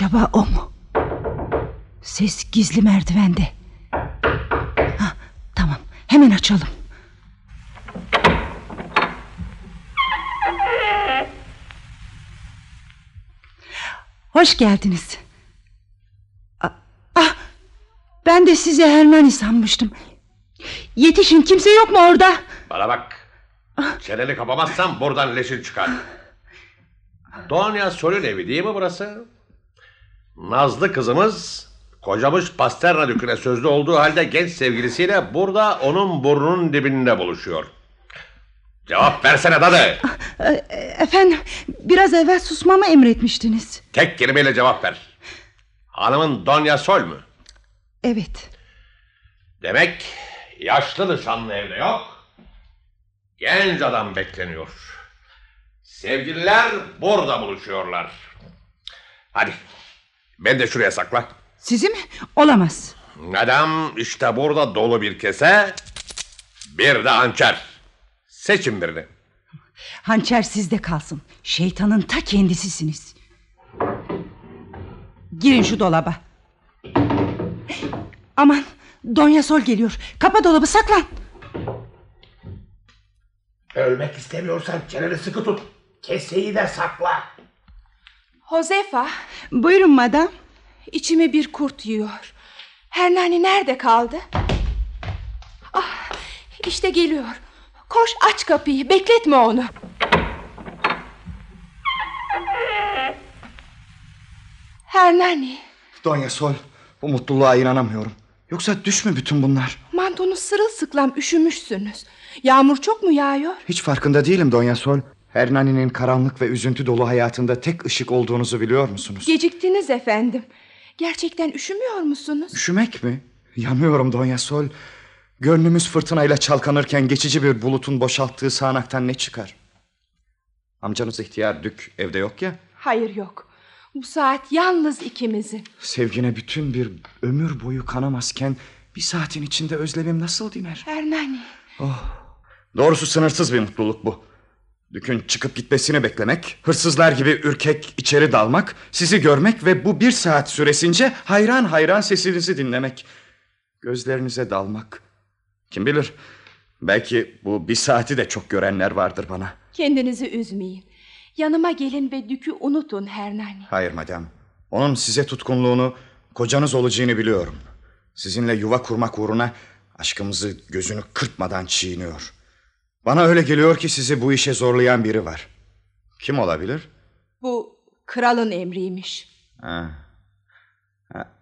Acaba o mu? Ses gizli merdivende. Ha, tamam hemen açalım. Hoş geldiniz. Ah, ben de sizi Hernani sanmıştım. Yetişin kimse yok mu orada? Bana bak. Çeneni kapamazsan buradan leşin çıkar. Donya Sol'ün evi değil mi burası? Nazlı kızımız kocamış Pasterna düküne sözlü olduğu halde genç sevgilisiyle burada onun burnunun dibinde buluşuyor. Cevap versene dadı. Efendim biraz evvel susmamı emretmiştiniz. Tek kelimeyle cevap ver. Hanımın Donya Sol mu? Evet. Demek yaşlı nişanlı evde yok. Genç adam bekleniyor. Sevgililer burada buluşuyorlar. Hadi. Ben de şuraya sakla. Sizi mi? Olamaz. Adam işte burada dolu bir kese. Bir de hançer. Seçin birini. Hançer sizde kalsın. Şeytanın ta kendisisiniz. Girin şu dolaba. Aman Donya Sol geliyor. Kapa dolabı saklan. Ölmek istemiyorsan çeneni sıkı tut. Keseyi de sakla. Josefa Buyurun madam. içime bir kurt yiyor. Hernani nerede kaldı? Ah, işte geliyor. Koş aç kapıyı bekletme onu. Hernani Donya Sol bu mutluluğa inanamıyorum. Yoksa düş mü bütün bunlar? mantonuz sırılsıklam üşümüşsünüz. Yağmur çok mu yağıyor? Hiç farkında değilim Donya Sol. Hernani'nin karanlık ve üzüntü dolu hayatında tek ışık olduğunuzu biliyor musunuz? Geciktiniz efendim. Gerçekten üşümüyor musunuz? Üşümek mi? Yanıyorum Donya Sol. Gönlümüz fırtınayla çalkanırken geçici bir bulutun boşalttığı sağanaktan ne çıkar? Amcanız ihtiyar Dük evde yok ya. Hayır yok. Bu saat yalnız ikimizin. Sevgine bütün bir ömür boyu kanamazken bir saatin içinde özlemim nasıl diner? Hernani. Doğrusu sınırsız bir mutluluk bu. Dükün çıkıp gitmesini beklemek, hırsızlar gibi ürkek içeri dalmak, sizi görmek ve bu bir saat süresince hayran hayran sesinizi dinlemek. Gözlerinize dalmak. Kim bilir, belki bu bir saati de çok görenler vardır bana. Kendinizi üzmeyin. Yanıma gelin ve dükü unutun Hernani. Hayır madem, onun size tutkunluğunu, kocanız olacağını biliyorum. Sizinle yuva kurmak uğruna aşkımızı gözünü kırpmadan çiğniyor. Bana öyle geliyor ki sizi bu işe zorlayan biri var. Kim olabilir? Bu kralın emriymiş. Ha. Ha.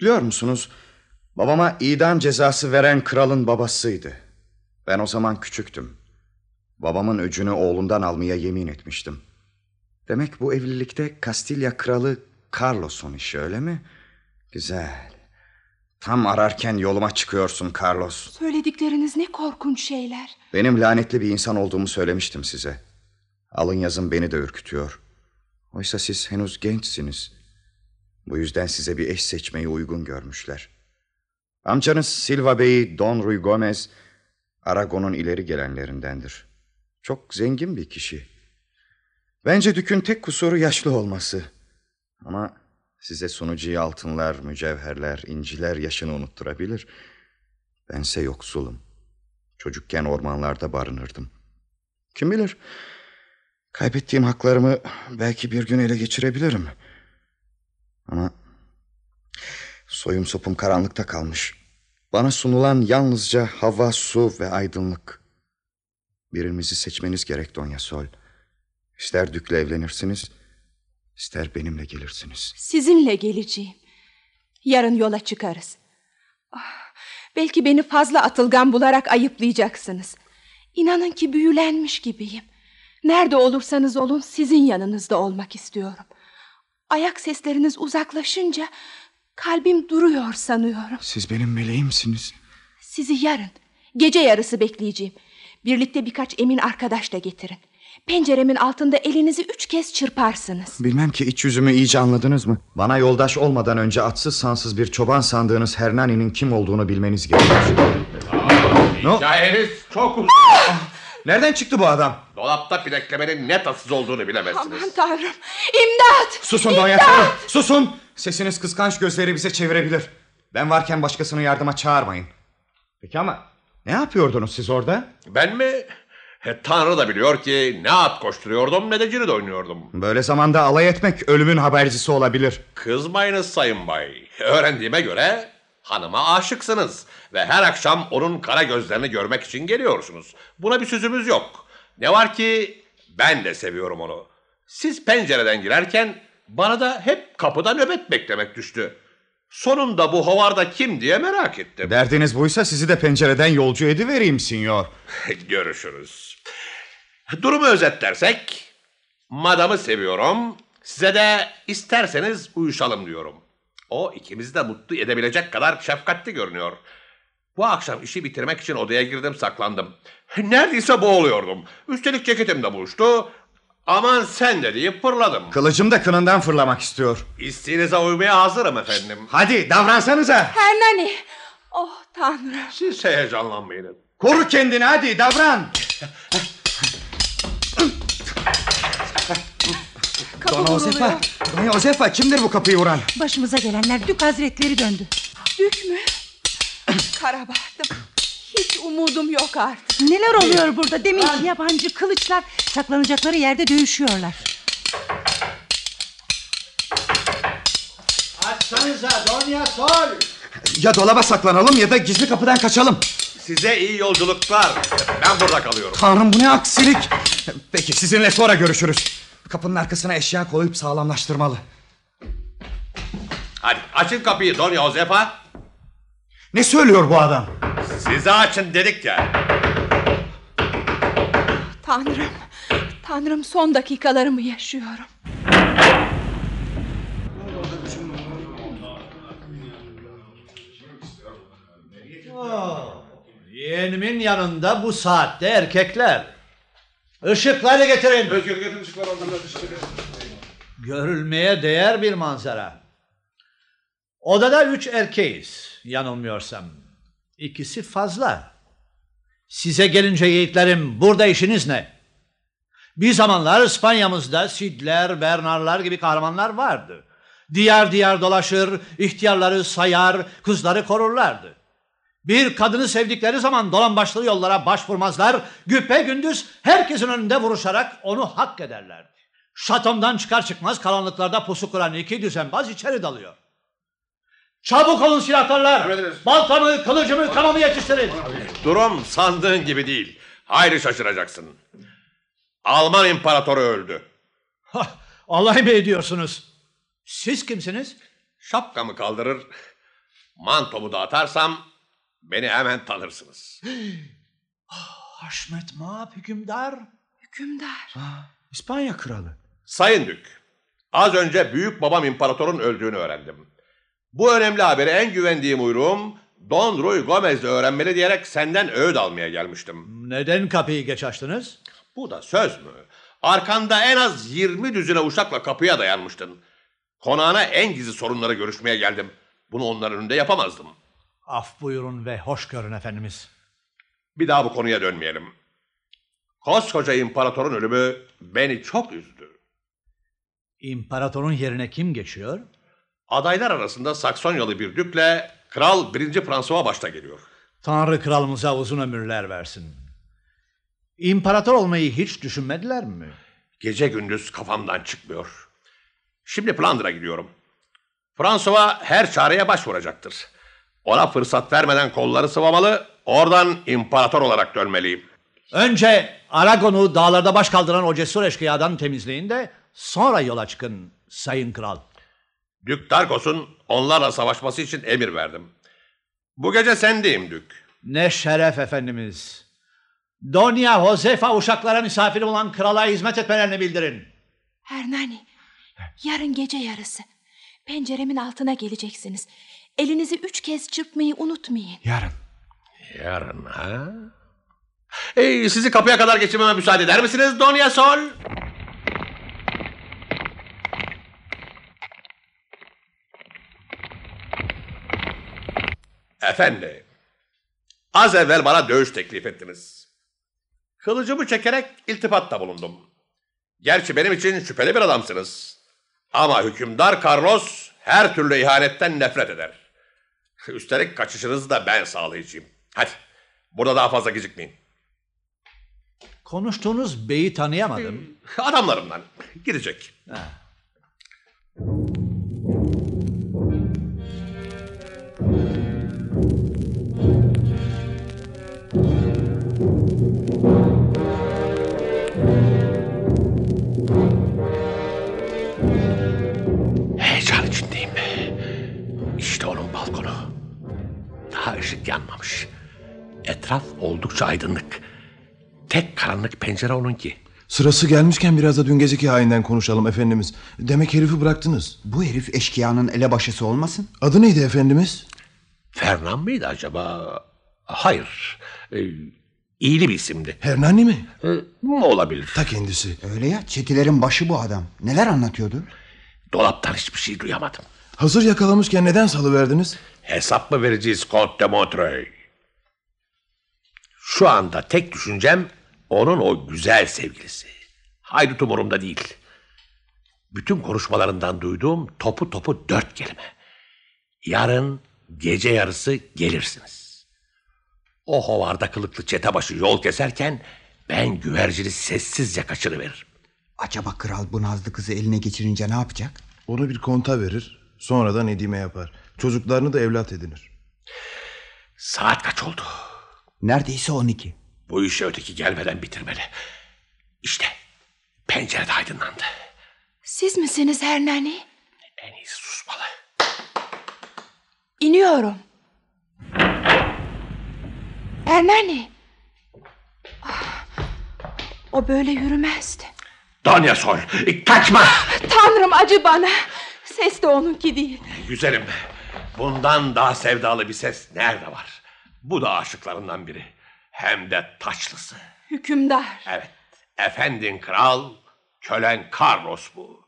Biliyor musunuz? Babama idam cezası veren kralın babasıydı. Ben o zaman küçüktüm. Babamın öcünü oğlundan almaya yemin etmiştim. Demek bu evlilikte Kastilya kralı Carlos'un işi öyle mi? Güzel. Tam ararken yoluma çıkıyorsun Carlos. Söyledikleriniz ne korkunç şeyler. Benim lanetli bir insan olduğumu söylemiştim size. Alın yazın beni de ürkütüyor. Oysa siz henüz gençsiniz. Bu yüzden size bir eş seçmeyi uygun görmüşler. Amcanız Silva Bey Don Rui Gomez, Aragon'un ileri gelenlerindendir. Çok zengin bir kişi. Bence Dük'ün tek kusuru yaşlı olması. Ama size sunucuyu altınlar, mücevherler, inciler yaşını unutturabilir. Bense yoksulum. Çocukken ormanlarda barınırdım. Kim bilir? Kaybettiğim haklarımı belki bir gün ele geçirebilirim. Ama soyum sopum karanlıkta kalmış. Bana sunulan yalnızca hava, su ve aydınlık. Birimizi seçmeniz gerek Donya Sol. İster Dük'le evlenirsiniz, ister benimle gelirsiniz. Sizinle geleceğim. Yarın yola çıkarız. Ah, belki beni fazla atılgan bularak ayıplayacaksınız. İnanın ki büyülenmiş gibiyim. Nerede olursanız olun sizin yanınızda olmak istiyorum. Ayak sesleriniz uzaklaşınca kalbim duruyor sanıyorum. Siz benim meleğimsiniz. Sizi yarın gece yarısı bekleyeceğim. Birlikte birkaç emin arkadaş da getirin. Penceremin altında elinizi üç kez çırparsınız. Bilmem ki iç yüzümü iyice anladınız mı? Bana yoldaş olmadan önce atsız sansız bir çoban sandığınız Hernani'nin kim olduğunu bilmeniz gerekiyor. Ne? Hikayeniz çok uzun. Nereden çıktı bu adam? Dolapta bileklemenin ne tatsız olduğunu bilemezsiniz. Aman tanrım. İmdat. Susun Donya Sol, susun. Sesiniz kıskanç gözleri bize çevirebilir. Ben varken başkasını yardıma çağırmayın. Peki ama ne yapıyordunuz siz orada? Ben mi? E, Tanrı da biliyor ki ne at koşturuyordum ne de cirit oynuyordum. Böyle zamanda alay etmek ölümün habercisi olabilir. Kızmayınız sayın bay. Öğrendiğime göre hanıma aşıksınız. Ve her akşam onun kara gözlerini görmek için geliyorsunuz. Buna bir sözümüz yok. Ne var ki ben de seviyorum onu. Siz pencereden girerken bana da hep kapıda nöbet beklemek düştü. Sonunda bu hovarda kim diye merak ettim. Derdiniz buysa sizi de pencereden yolcu edivereyim sinyor. Görüşürüz. Durumu özetlersek, madamı seviyorum. Size de isterseniz uyuşalım diyorum. O ikimizi de mutlu edebilecek kadar şefkatli görünüyor. Bu akşam işi bitirmek için odaya girdim saklandım. Neredeyse boğuluyordum. Üstelik ceketim de buruştu. Aman sen de deyip fırladım. Kılıcım da kınından fırlamak istiyor. İsteğinize uymaya hazırım efendim. Hadi davransanıza. Hernani. Oh tanrım. Siz heyecanlanmayın. Koru kendini hadi davran. Kapı Dona vuruluyor. Josefa, Dona Josefa kimdir bu kapıyı vuran? Başımıza gelenler Dük Hazretleri döndü. Dük mü? Karabahtım. Hiç umudum yok artık. Neler oluyor burada? Deminki yabancı kılıçlar saklanacakları yerde dövüşüyorlar. Açsanıza Donya Sol. Ya dolaba saklanalım ya da gizli kapıdan kaçalım. Size iyi yolculuklar. Ben burada kalıyorum. Tanrım bu ne aksilik. Peki sizinle sonra görüşürüz. Kapının arkasına eşya koyup sağlamlaştırmalı. Hadi açın kapıyı Don Josefa. Ne söylüyor bu adam? Size açın dedik ya. Tanrım. Tanrım son dakikalarımı yaşıyorum. Yeğenimin yanında bu saatte erkekler. Işıkları getirin. Görülmeye değer bir manzara. Odada üç erkeğiz yanılmıyorsam. İkisi fazla. Size gelince yiğitlerim burada işiniz ne? Bir zamanlar İspanya'mızda Sidler, Bernarlar gibi kahramanlar vardı. Diyar diyar dolaşır, ihtiyarları sayar, kızları korurlardı. Bir kadını sevdikleri zaman dolan başlı yollara başvurmazlar, güpe gündüz herkesin önünde vuruşarak onu hak ederlerdi. Şatomdan çıkar çıkmaz karanlıklarda pusu kuran iki düzenbaz içeri dalıyor. Çabuk olun silahlarlar. Baltamı, kılıcımı, kamamı yetiştirin. Durum sandığın gibi değil. Hayli şaşıracaksın. Alman imparatoru öldü. Hah, alay mı ediyorsunuz? Siz kimsiniz? Şapkamı kaldırır, mantomu da atarsam beni hemen tanırsınız. Haşmet Maap hükümdar. Hükümdar. İspanya kralı. Sayın Dük, az önce büyük babam imparatorun öldüğünü öğrendim. Bu önemli haberi en güvendiğim uyruğum Don Ruy Gomez'le öğrenmeli diyerek senden öğüt almaya gelmiştim. Neden kapıyı geç açtınız? Bu da söz mü? Arkanda en az 20 düzine uşakla kapıya dayanmıştın. Konağına en gizli sorunları görüşmeye geldim. Bunu onların önünde yapamazdım. Af buyurun ve hoş görün efendimiz. Bir daha bu konuya dönmeyelim. Koskoca imparatorun ölümü beni çok üzdü. İmparatorun yerine kim geçiyor? Adaylar arasında Saksonyalı bir dükle Kral 1. François başta geliyor. Tanrı kralımıza uzun ömürler versin. İmparator olmayı hiç düşünmediler mi? Gece gündüz kafamdan çıkmıyor. Şimdi Flandır'a gidiyorum. François her çareye başvuracaktır. Ona fırsat vermeden kolları sıvamalı, oradan imparator olarak dönmeliyim. Önce Aragon'u dağlarda baş kaldıran o cesur eşkıyadan temizleyin de sonra yola çıkın sayın kral. Dük Darkos'un onlarla savaşması için emir verdim. Bu gece sendeyim Dük. Ne şeref efendimiz. Donya Josefa uşaklara misafir olan krala hizmet etmelerini bildirin. Hernani. Yarın gece yarısı. Penceremin altına geleceksiniz. Elinizi üç kez çırpmayı unutmayın. Yarın. Yarın ha? Ey, sizi kapıya kadar geçirmeme müsaade eder misiniz Donya Sol? Efendi, az evvel bana dövüş teklif ettiniz. Kılıcımı çekerek iltifatta bulundum. Gerçi benim için şüpheli bir adamsınız. Ama hükümdar Carlos her türlü ihanetten nefret eder. Üstelik kaçışınızı da ben sağlayacağım. Hadi burada daha fazla gecikmeyin. Konuştuğunuz beyi tanıyamadım. Adamlarımdan gidecek. Heyecan ışık yanmamış. Etraf oldukça aydınlık. Tek karanlık pencere onunki. Sırası gelmişken biraz da dün geceki hainden konuşalım efendimiz. Demek herifi bıraktınız. Bu herif eşkıyanın elebaşısı olmasın? Adı neydi efendimiz? Fernan mıydı acaba? Hayır. Ee, iyili bir isimdi. Hernani mi? Ee, olabilir. Ta kendisi. Öyle ya çetilerin başı bu adam. Neler anlatıyordu? Dolaptan hiçbir şey duyamadım. Hazır yakalamışken neden salıverdiniz? Hesap mı vereceğiz Comte de Montreuil? Şu anda tek düşüncem onun o güzel sevgilisi. Haydut umurumda değil. Bütün konuşmalarından duyduğum topu topu dört kelime. Yarın gece yarısı gelirsiniz. O hovarda kılıklı çetebaşı yol keserken ben güvercini sessizce kaçırıveririm. Acaba kral bu nazlı kızı eline geçirince ne yapacak? Onu bir konta verir. Sonradan Nedime yapar. Çocuklarını da evlat edinir. Saat kaç oldu? Neredeyse 12. Bu işi öteki gelmeden bitirmeli. İşte pencerede aydınlandı. Siz misiniz Hernani? En iyisi susmalı. İniyorum. Hernani. Ah, O böyle yürümezdi. Donya Sol, kaçma! Tanrım acı bana. Ses de onunki değil. Güzelim, bundan daha sevdalı bir ses nerede var? Bu da aşıklarından biri. Hem de taçlısı. Hükümdar. Evet, efendin kral, kölen Carlos bu.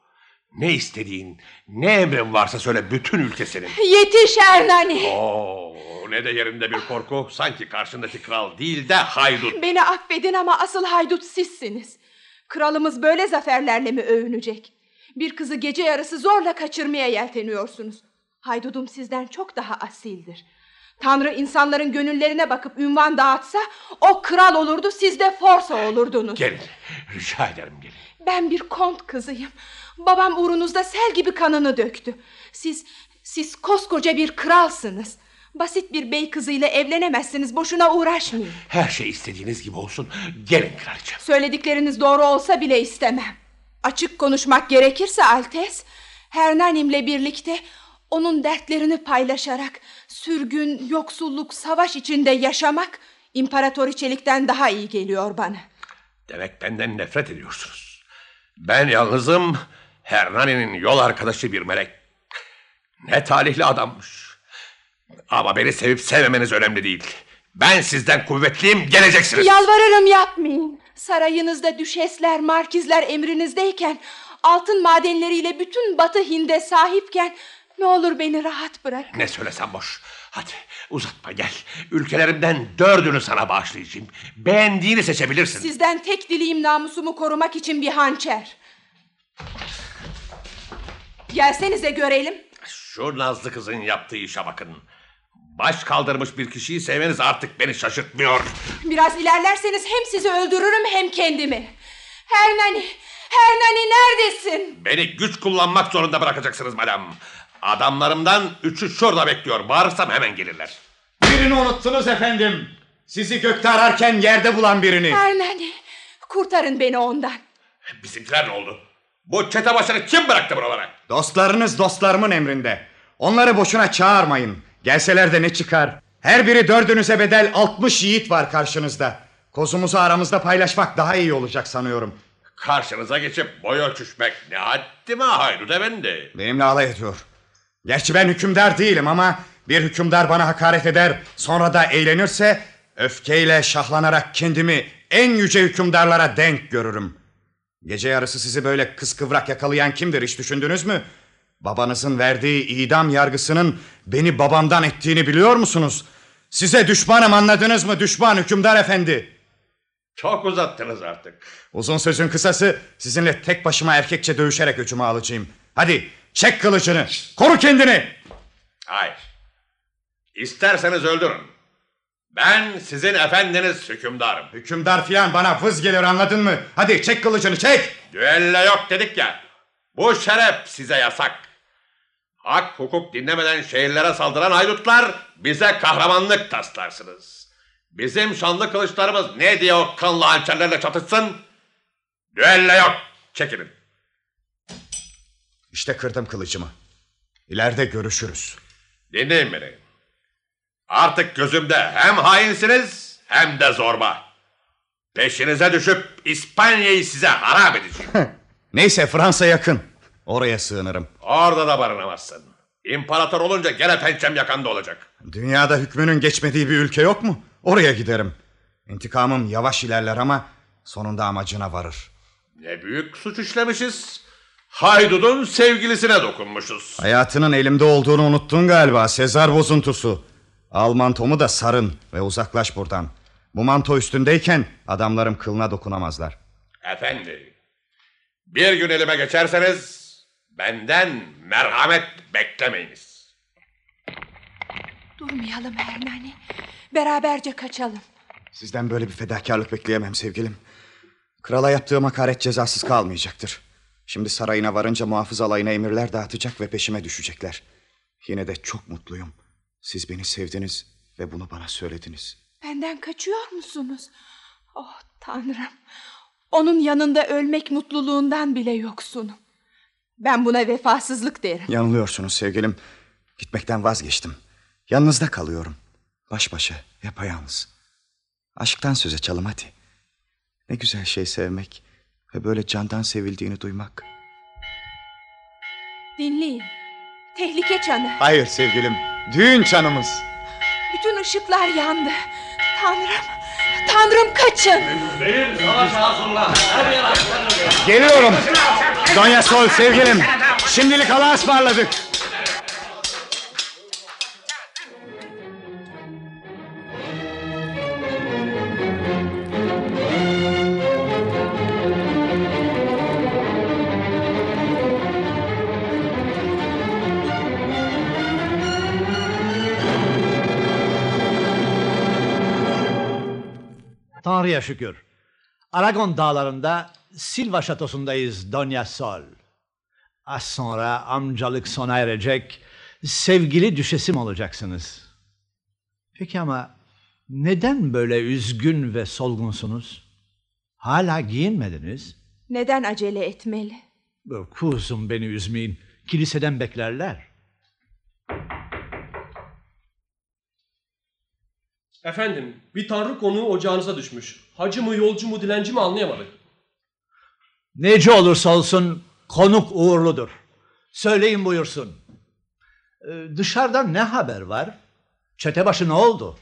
Ne istediğin, ne emrin varsa söyle bütün ülke senin. Yetiş Hernani. Oo, ne de yerinde bir korku. Sanki karşındaki kral değil de haydut. Beni affedin ama asıl haydut sizsiniz. Kralımız böyle zaferlerle mi övünecek? Bir kızı gece yarısı zorla kaçırmaya yelteniyorsunuz. Haydudum sizden çok daha asildir. Tanrı insanların gönüllerine bakıp ünvan dağıtsa o kral olurdu siz de forsa olurdunuz. Gelin, rica ederim gelin. Ben bir kont kızıyım. Babam uğrunuzda sel gibi kanını döktü. Siz, siz koskoca bir kralsınız. Basit bir bey kızıyla evlenemezsiniz. Boşuna uğraşmayın. Her şey istediğiniz gibi olsun. Gelin kraliçem. Söyledikleriniz doğru olsa bile istemem. Açık konuşmak gerekirse Altes, Hernanim'le birlikte onun dertlerini paylaşarak sürgün, yoksulluk, savaş içinde yaşamak imparatoriçelikten daha iyi geliyor bana. Demek benden nefret ediyorsunuz. Ben yalnızım. Hernani'nin yol arkadaşı bir melek. Ne talihli adammış. Ama beni sevip sevmemeniz önemli değil. Ben sizden kuvvetliyim, geleceksiniz. Yalvarırım yapmayın. Sarayınızda düşesler, markizler emrinizdeyken, altın madenleriyle bütün Batı Hind'e sahipken ne olur beni rahat bırak. Ne söylesem boş. Hadi uzatma gel. Ülkelerimden dördünü sana bağışlayacağım. Beğendiğini seçebilirsin. Sizden tek dileğim namusumu korumak için bir hançer. Gelsenize görelim. Şu Nazlı kızın yaptığı işe bakın. Baş kaldırmış bir kişiyi sevmeniz artık beni şaşırtmıyor. Biraz ilerlerseniz hem sizi öldürürüm hem kendimi. Hernani, Hernani neredesin? Beni güç kullanmak zorunda bırakacaksınız madam. Adamlarımdan üçü şurada bekliyor. Bağırırsam hemen gelirler. Birini unuttunuz efendim. Sizi gökte ararken yerde bulan birini. Hernani, kurtarın beni ondan. Bizimkiler ne oldu? Bu çete başını kim bıraktı buralara? Dostlarınız dostlarımın emrinde. Onları boşuna çağırmayın. Gelseler de ne çıkar? Her biri dördünüze bedel 60 yiğit var karşınızda. Kozumuzu aramızda paylaşmak daha iyi olacak sanıyorum. Karşınıza geçip boy ölçüşmek ne haddime haydut efendi. Benimle alay ediyor. Gerçi ben hükümdar değilim ama bir hükümdar bana hakaret eder sonra da eğlenirse öfkeyle şahlanarak kendimi en yüce hükümdarlara denk görürüm. Gece yarısı sizi böyle kıskıvrak yakalayan kimdir hiç düşündünüz mü? Babanızın verdiği idam yargısının beni babamdan ettiğini biliyor musunuz? Size düşmanım anladınız mı düşman hükümdar efendi? Çok uzattınız artık. Uzun sözün kısası sizinle tek başıma erkekçe dövüşerek öcümü alacağım. Hadi Çek kılıcını. Koru kendini. Hayır. İsterseniz öldürün. Ben sizin efendiniz hükümdarım. Hükümdar filan bana vız gelir anladın mı? Hadi çek kılıcını çek. Düello yok dedik ya. Bu şeref size yasak. Hak hukuk dinlemeden şehirlere saldıran haydutlar bize kahramanlık taslarsınız. Bizim şanlı kılıçlarımız ne diye o kanlı hançerlerle çatışsın? Düello yok. Çekilin. İşte kırdım kılıcımı. İleride görüşürüz. Dinleyin beni. Artık gözümde hem hainsiniz hem de zorba. Peşinize düşüp İspanya'yı size harap edeceğim. Neyse Fransa yakın. Oraya sığınırım. Orada da barınamazsın. İmparator olunca gene pençem yakanda olacak. Dünyada hükmünün geçmediği bir ülke yok mu? Oraya giderim. İntikamım yavaş ilerler ama sonunda amacına varır. Ne büyük suç işlemişiz. Haydudun sevgilisine dokunmuşuz. Hayatının elimde olduğunu unuttun galiba Sezar bozuntusu. Al mantomu da sarın ve uzaklaş buradan. Bu manto üstündeyken adamlarım kılına dokunamazlar. Efendi, bir gün elime geçerseniz benden merhamet beklemeyiniz. Durmayalım Hernani. Beraberce kaçalım. Sizden böyle bir fedakarlık bekleyemem sevgilim. Krala yaptığım hakaret cezasız kalmayacaktır. Şimdi sarayına varınca muhafız alayına emirler dağıtacak ve peşime düşecekler. Yine de çok mutluyum. Siz beni sevdiniz ve bunu bana söylediniz. Benden kaçıyor musunuz? Oh tanrım. Onun yanında ölmek mutluluğundan bile yoksunum. Ben buna vefasızlık derim. Yanılıyorsunuz sevgilim. Gitmekten vazgeçtim. Yanınızda kalıyorum. Baş başa, yapayalnız. Aşktan söz açalım hadi. Ne güzel şey sevmek ve böyle candan sevildiğini duymak. Dinleyin. Tehlike çanı. Hayır sevgilim, düğün çanımız. Bütün ışıklar yandı. Tanrım. Tanrım kaçın. Geliyorum. Donya Sol sevgilim. Şimdilik Allah'a ısmarladık. Tanrı'ya şükür. Aragon dağlarında Silva şatosundayız Donya Sol. Az sonra amcalık sona erecek, sevgili düşesim olacaksınız. Peki ama neden böyle üzgün ve solgunsunuz? Hala giyinmediniz. Neden acele etmeli? Kuzum beni üzmeyin. Kiliseden beklerler. Efendim, bir tanrı konuğu ocağınıza düşmüş. Hacı mı, yolcu mu, dilenci mi anlayamadık. Nece olursa olsun konuk uğurludur. Söyleyin buyursun. Ee, dışarıdan ne haber var? Çetebaşı ne oldu?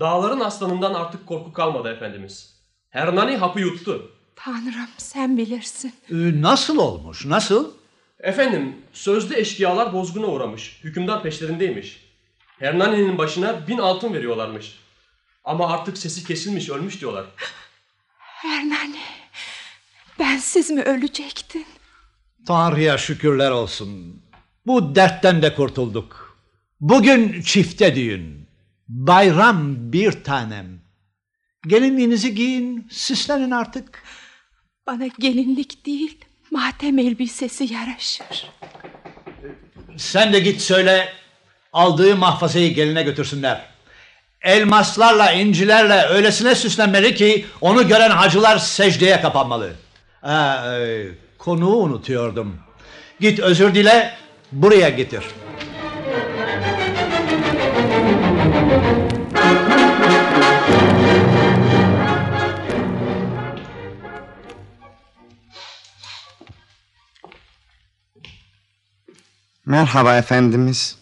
Dağların aslanından artık korku kalmadı efendimiz. Hernani hapı yuttu. Tanrım sen bilirsin. Ee, nasıl olmuş? Nasıl? Efendim, sözlü eşkıyalar bozguna uğramış. Hükümdar peşlerindeymiş. Hernani'nin başına bin altın veriyorlarmış. Ama artık sesi kesilmiş, ölmüş diyorlar. Hernani. Bensiz mi ölecektin? Tanrı'ya şükürler olsun. Bu dertten de kurtulduk. Bugün çifte düğün. Bayram bir tanem. Gelinliğinizi giyin, süslenin artık. Bana gelinlik değil, matem elbisesi yaraşır. Sen de git söyle, aldığı mahfazayı geline götürsünler. Elmaslarla, incilerle öylesine süslenmeli ki onu gören hacılar secdeye kapanmalı. Ha, e, konuğu unutuyordum. Git özür dile, buraya getir. Merhaba efendimiz.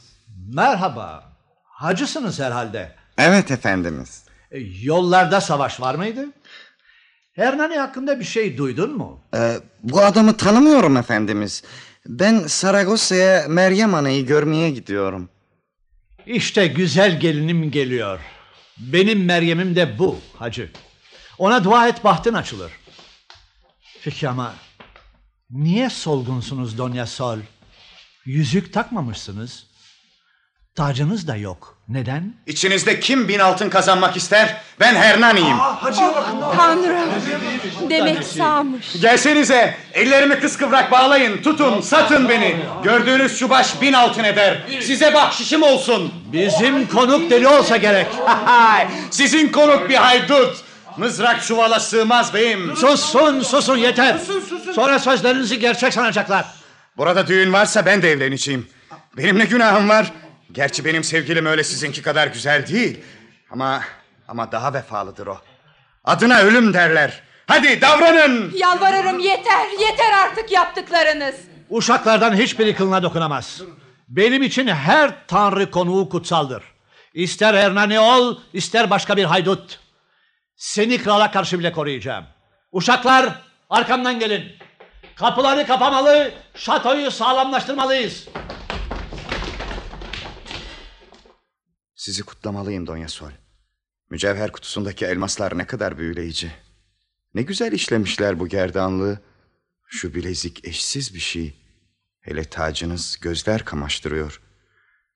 Merhaba, hacısınız herhalde. Evet efendimiz. E, yollarda savaş var mıydı? Hernani hakkında bir şey duydun mu? Ee, bu adamı tanımıyorum efendimiz. Ben Saragossa'ya Meryem Ana'yı görmeye gidiyorum. İşte güzel gelinim geliyor. Benim Meryem'im de bu hacı. Ona dua et bahtın açılır. Peki ama niye solgunsunuz Donya Sol? Yüzük takmamışsınız. Tacınız da yok. Neden? İçinizde kim bin altın kazanmak ister? Ben Hernani'yim. Tanrım. Demek sağmış. Gelsenize. Ellerimi kıskıvrak bağlayın. Tutun, satın beni. Gördüğünüz şu baş bin altın eder. Size bahşişim olsun. Bizim konuk deli olsa gerek. Sizin konuk bir haydut. Mızrak çuvala sığmaz beyim. Susun susun yeter. Sonra sözlerinizi gerçek sanacaklar. Burada düğün varsa ben de evleneceğim. Benim ne günahım var? Gerçi benim sevgilim öyle sizinki kadar güzel değil. Ama ama daha vefalıdır o. Adına ölüm derler. Hadi davranın. Yalvarırım yeter. Yeter artık yaptıklarınız. Uşaklardan hiçbiri kılına dokunamaz. Benim için her tanrı konuğu kutsaldır. İster Hernani ol, ister başka bir haydut. Seni krala karşı bile koruyacağım. Uşaklar arkamdan gelin. Kapıları kapamalı, şatoyu sağlamlaştırmalıyız. Sizi kutlamalıyım Donya Sol. Mücevher kutusundaki elmaslar ne kadar büyüleyici. Ne güzel işlemişler bu gerdanlığı. Şu bilezik eşsiz bir şey. Hele tacınız gözler kamaştırıyor.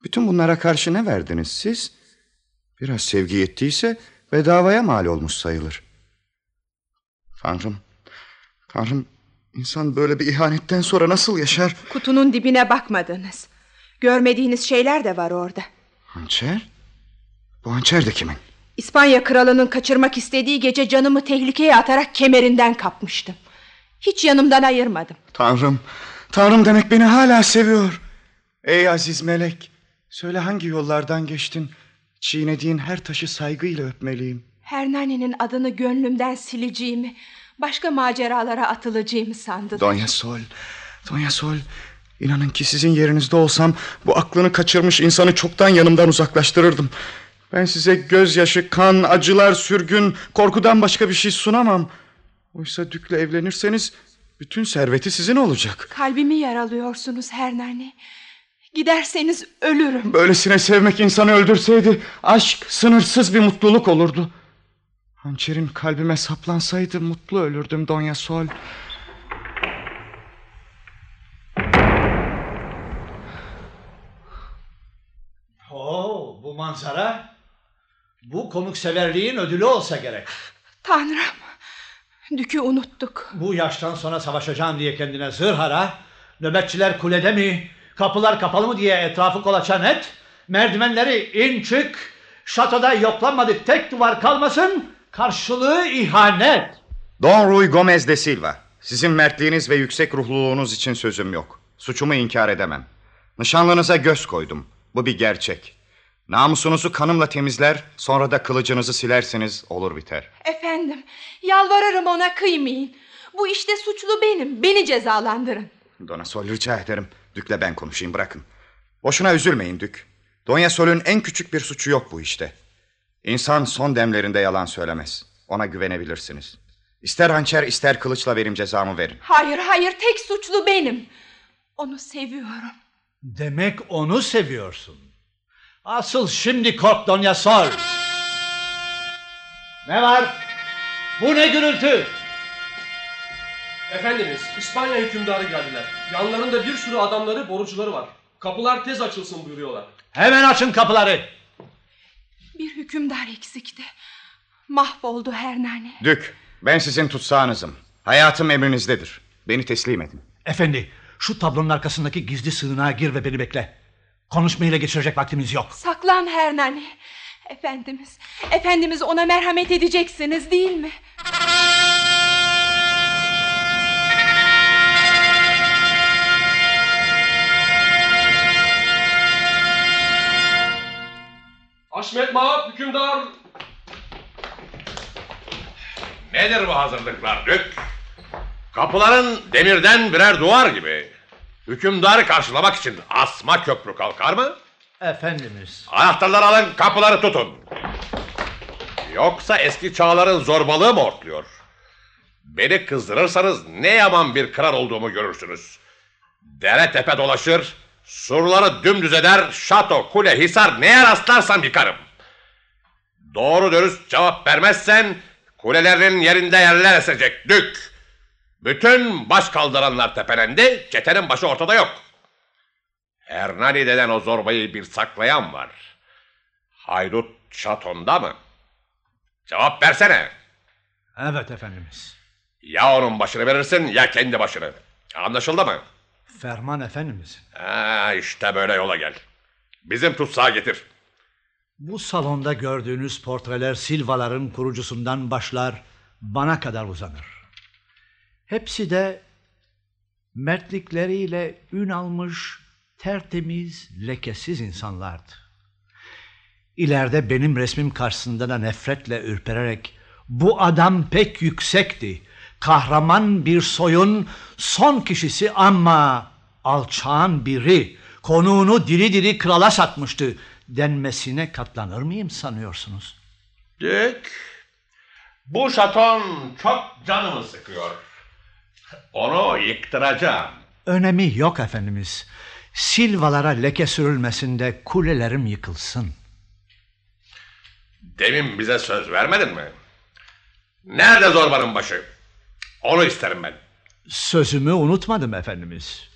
Bütün bunlara karşı ne verdiniz siz? Biraz sevgi yettiyse bedavaya mal olmuş sayılır. Tanrım, Tanrım insan böyle bir ihanetten sonra nasıl yaşar? Kutunun dibine bakmadınız. Görmediğiniz şeyler de var orada. Hançer? Bu hançer de kimin? İspanya kralının kaçırmak istediği gece canımı tehlikeye atarak kemerinden kapmıştım. Hiç yanımdan ayırmadım. Tanrım, Tanrım demek beni hala seviyor. Ey aziz melek, söyle hangi yollardan geçtin? Çiğnediğin her taşı saygıyla öpmeliyim. Hernane'nin adını gönlümden sileceğimi, başka maceralara atılacağımı sandım. Donya Sol, Donya Sol. İnanın ki sizin yerinizde olsam bu aklını kaçırmış insanı çoktan yanımdan uzaklaştırırdım. Ben size gözyaşı, kan, acılar, sürgün, korkudan başka bir şey sunamam. Oysa Dük'le evlenirseniz bütün serveti sizin olacak. Kalbimi yaralıyorsunuz Hernane. Giderseniz ölürüm. Böylesine sevmek insanı öldürseydi aşk sınırsız bir mutluluk olurdu. Hançerin kalbime saplansaydı mutlu ölürdüm Donya Sol. Oo, bu manzara bu konukseverliğin ödülü olsa gerek. Tanrım, Dük'ü unuttuk. Bu yaştan sonra savaşacağım diye kendine zırhara, nöbetçiler kulede mi, kapılar kapalı mı diye etrafı kolaçan et, merdivenleri in çık, şatoda yoklanmadık tek duvar kalmasın, karşılığı ihanet. Don Rui Gomez de Silva. Sizin mertliğiniz ve yüksek ruhluluğunuz için sözüm yok. Suçumu inkar edemem. Nişanlınıza göz koydum. Bu bir gerçek. Namusunuzu kanımla temizler, sonra da kılıcınızı silerseniz olur biter. Efendim, yalvarırım ona kıymayın. Bu işte suçlu benim, beni cezalandırın. Dona Sol rica ederim. Dük'le ben konuşayım bırakın. Boşuna üzülmeyin Dük. Donya Sol'ün en küçük bir suçu yok bu işte. İnsan son demlerinde yalan söylemez. Ona güvenebilirsiniz. İster hançer ister kılıçla benim cezamı verin. Hayır hayır, tek suçlu benim. Onu seviyorum. Demek onu seviyorsun. Asıl şimdi kork Donya Sol. Ne var? Bu ne gürültü? Efendimiz, İspanya hükümdarı geldiler. Yanlarında bir sürü adamları, borucuları var. Kapılar tez açılsın buyuruyorlar. Hemen açın kapıları. Bir hükümdar eksikti. Mahvoldu Hernane. Dük, ben sizin tutsağınızım. Hayatım emrinizdedir. Beni teslim edin. Efendi, şu tablonun arkasındaki gizli sığınağa gir ve beni bekle. Konuşmayla geçirecek vaktimiz yok. Saklan Hernane. Efendimiz, efendimiz ona merhamet edeceksiniz değil mi? Haşmet Mahap hükümdar Nedir bu hazırlıklar Dük? Kapıların demirden birer duvar gibi. Hükümdarı karşılamak için asma köprü kalkar mı? Efendimiz. Anahtarları alın kapıları tutun. Yoksa eski çağların zorbalığı mı ortluyor? Beni kızdırırsanız ne yaman bir kral olduğumu görürsünüz. Dere tepe dolaşır, surları dümdüz eder, şato, kule, hisar neye rastlarsam yıkarım. Doğru dürüst cevap vermezsen kulelerinin yerinde yerler esecek dük. Bütün baş kaldıranlar tepelendi, çetenin başı ortada yok. Hernani denen o zorbayı bir saklayan var. Haydut şatonda mı? Cevap versene. Evet efendimiz. Ya onun başını verirsin ya kendi başını. Anlaşıldı mı? Ferman efendimiz. Ha, işte böyle yola gel. Bizim tutsağı getir. Bu salonda gördüğünüz portreler Silvaların kurucusundan başlar bana kadar uzanır. Hepsi de mertlikleriyle ün almış, tertemiz, lekesiz insanlardı. İleride benim resmim karşısında da nefretle ürpererek bu adam pek yüksekti. Kahraman bir soyun son kişisi ama alçağın biri. Konuğunu diri diri krala satmıştı denmesine katlanır mıyım sanıyorsunuz? Dük, bu şaton çok canımı sıkıyor. Onu yıktıracağım. Önemi yok efendimiz. Silvalara leke sürülmesinde kulelerim yıkılsın. Demin bize söz vermedin mi? Nerede zorbanın başı? Onu isterim ben. Sözümü unutmadım efendimiz.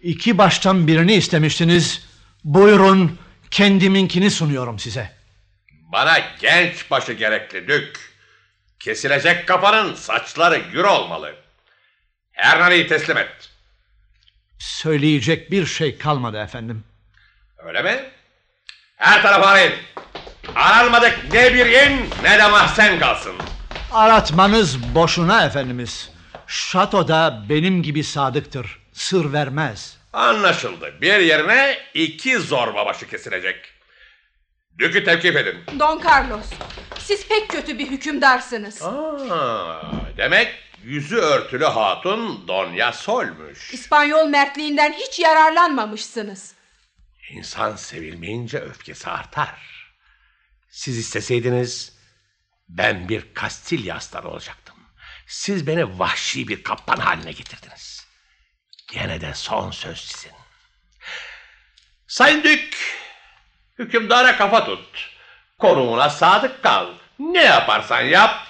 İki baştan birini istemiştiniz. Buyurun kendiminkini sunuyorum size. Bana genç başı gerekli Dük. Kesilecek kafanın saçları gür olmalı. Hernani'yi teslim et. Söyleyecek bir şey kalmadı efendim. Öyle mi? Her tarafa arayın. Aranmadık ne bir in ne de mahzen kalsın. Aratmanız boşuna efendimiz. Şatoda benim gibi sadıktır. Sır vermez. Anlaşıldı. Bir yerine iki zorba başı kesilecek. Dükü tevkif edin. Don Carlos, siz pek kötü bir hükümdarsınız. Aa, demek yüzü örtülü hatun Donya Sol'muş. İspanyol mertliğinden hiç yararlanmamışsınız. İnsan sevilmeyince öfkesi artar. Siz isteseydiniz ben bir Kastilya aslanı olacaktım. Siz beni vahşi bir kaplan haline getirdiniz. Gene de son söz sizin. Sayın Dük, hükümdara kafa tut. Konuğuna sadık kal. Ne yaparsan yap,